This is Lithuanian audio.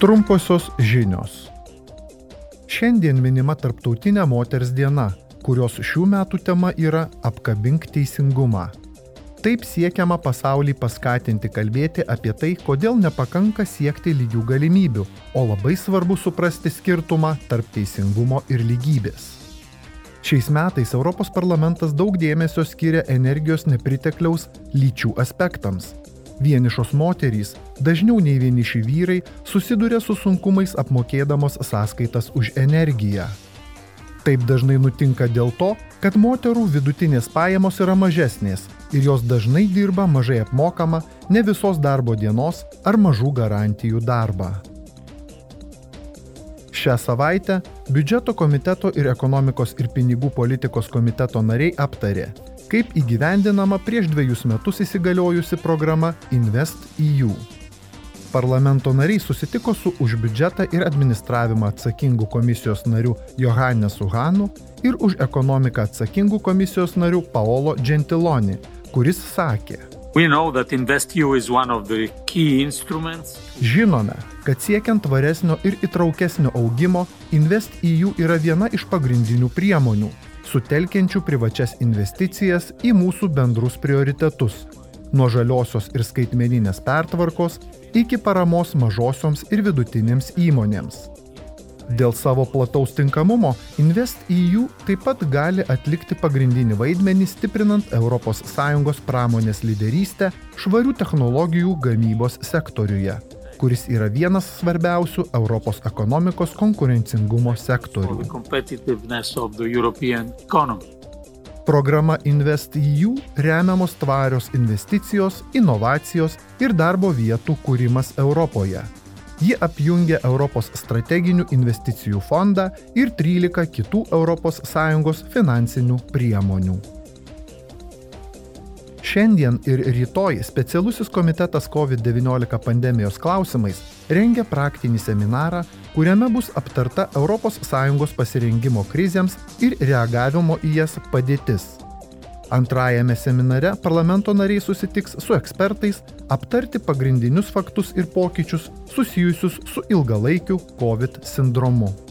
Trumposios žinios. Šiandien minima Tarptautinė moters diena, kurios šių metų tema yra Apkabink teisingumą. Taip siekiama pasaulį paskatinti kalbėti apie tai, kodėl nepakanka siekti lygių galimybių, o labai svarbu suprasti skirtumą tarp teisingumo ir lygybės. Šiais metais Europos parlamentas daug dėmesio skiria energijos nepritekliaus lyčių aspektams Vienišos moterys, dažniau nei vieniši vyrai, susiduria su sunkumais apmokėdamos sąskaitas už energiją. Taip dažnai nutinka dėl to, kad moterų vidutinės pajamos yra mažesnės ir jos dažnai dirba mažai apmokamą, ne visos darbo dienos ar mažų garantijų darbą. Šią savaitę biudžeto komiteto ir ekonomikos ir pinigų politikos komiteto nariai aptarė, kaip įgyvendinama prieš dviejus metus įsigaliojusi programa InvestEU. Parlamento nariai susitiko su už biudžetą ir administravimą atsakingų komisijos nariu Johannesu Hanu ir už ekonomiką atsakingų komisijos nariu Paolo Gentiloni, kuris sakė, Žinome, kad siekiant tvaresnio ir įtraukesnio augimo, InvestEU yra viena iš pagrindinių priemonių, sutelkiančių privačias investicijas į mūsų bendrus prioritetus - nuo žaliosios ir skaitmeninės pertvarkos iki paramos mažosioms ir vidutinėms įmonėms. Dėl savo plataus tinkamumo InvestEU taip pat gali atlikti pagrindinį vaidmenį stiprinant ES pramonės lyderystę švarių technologijų gamybos sektoriuje kuris yra vienas svarbiausių Europos ekonomikos konkurencingumo sektorių. Programa InvestEU remiamos tvarios investicijos, inovacijos ir darbo vietų kūrimas Europoje. Ji apjungia Europos strateginių investicijų fondą ir 13 kitų ES finansinių priemonių. Šiandien ir rytoj specialusis komitetas COVID-19 pandemijos klausimais rengia praktinį seminarą, kuriame bus aptarta ES pasirengimo krizėms ir reagavimo į jas padėtis. Antrajame seminare parlamento nariai susitiks su ekspertais aptarti pagrindinius faktus ir pokyčius susijusius su ilgalaikiu COVID sindromu.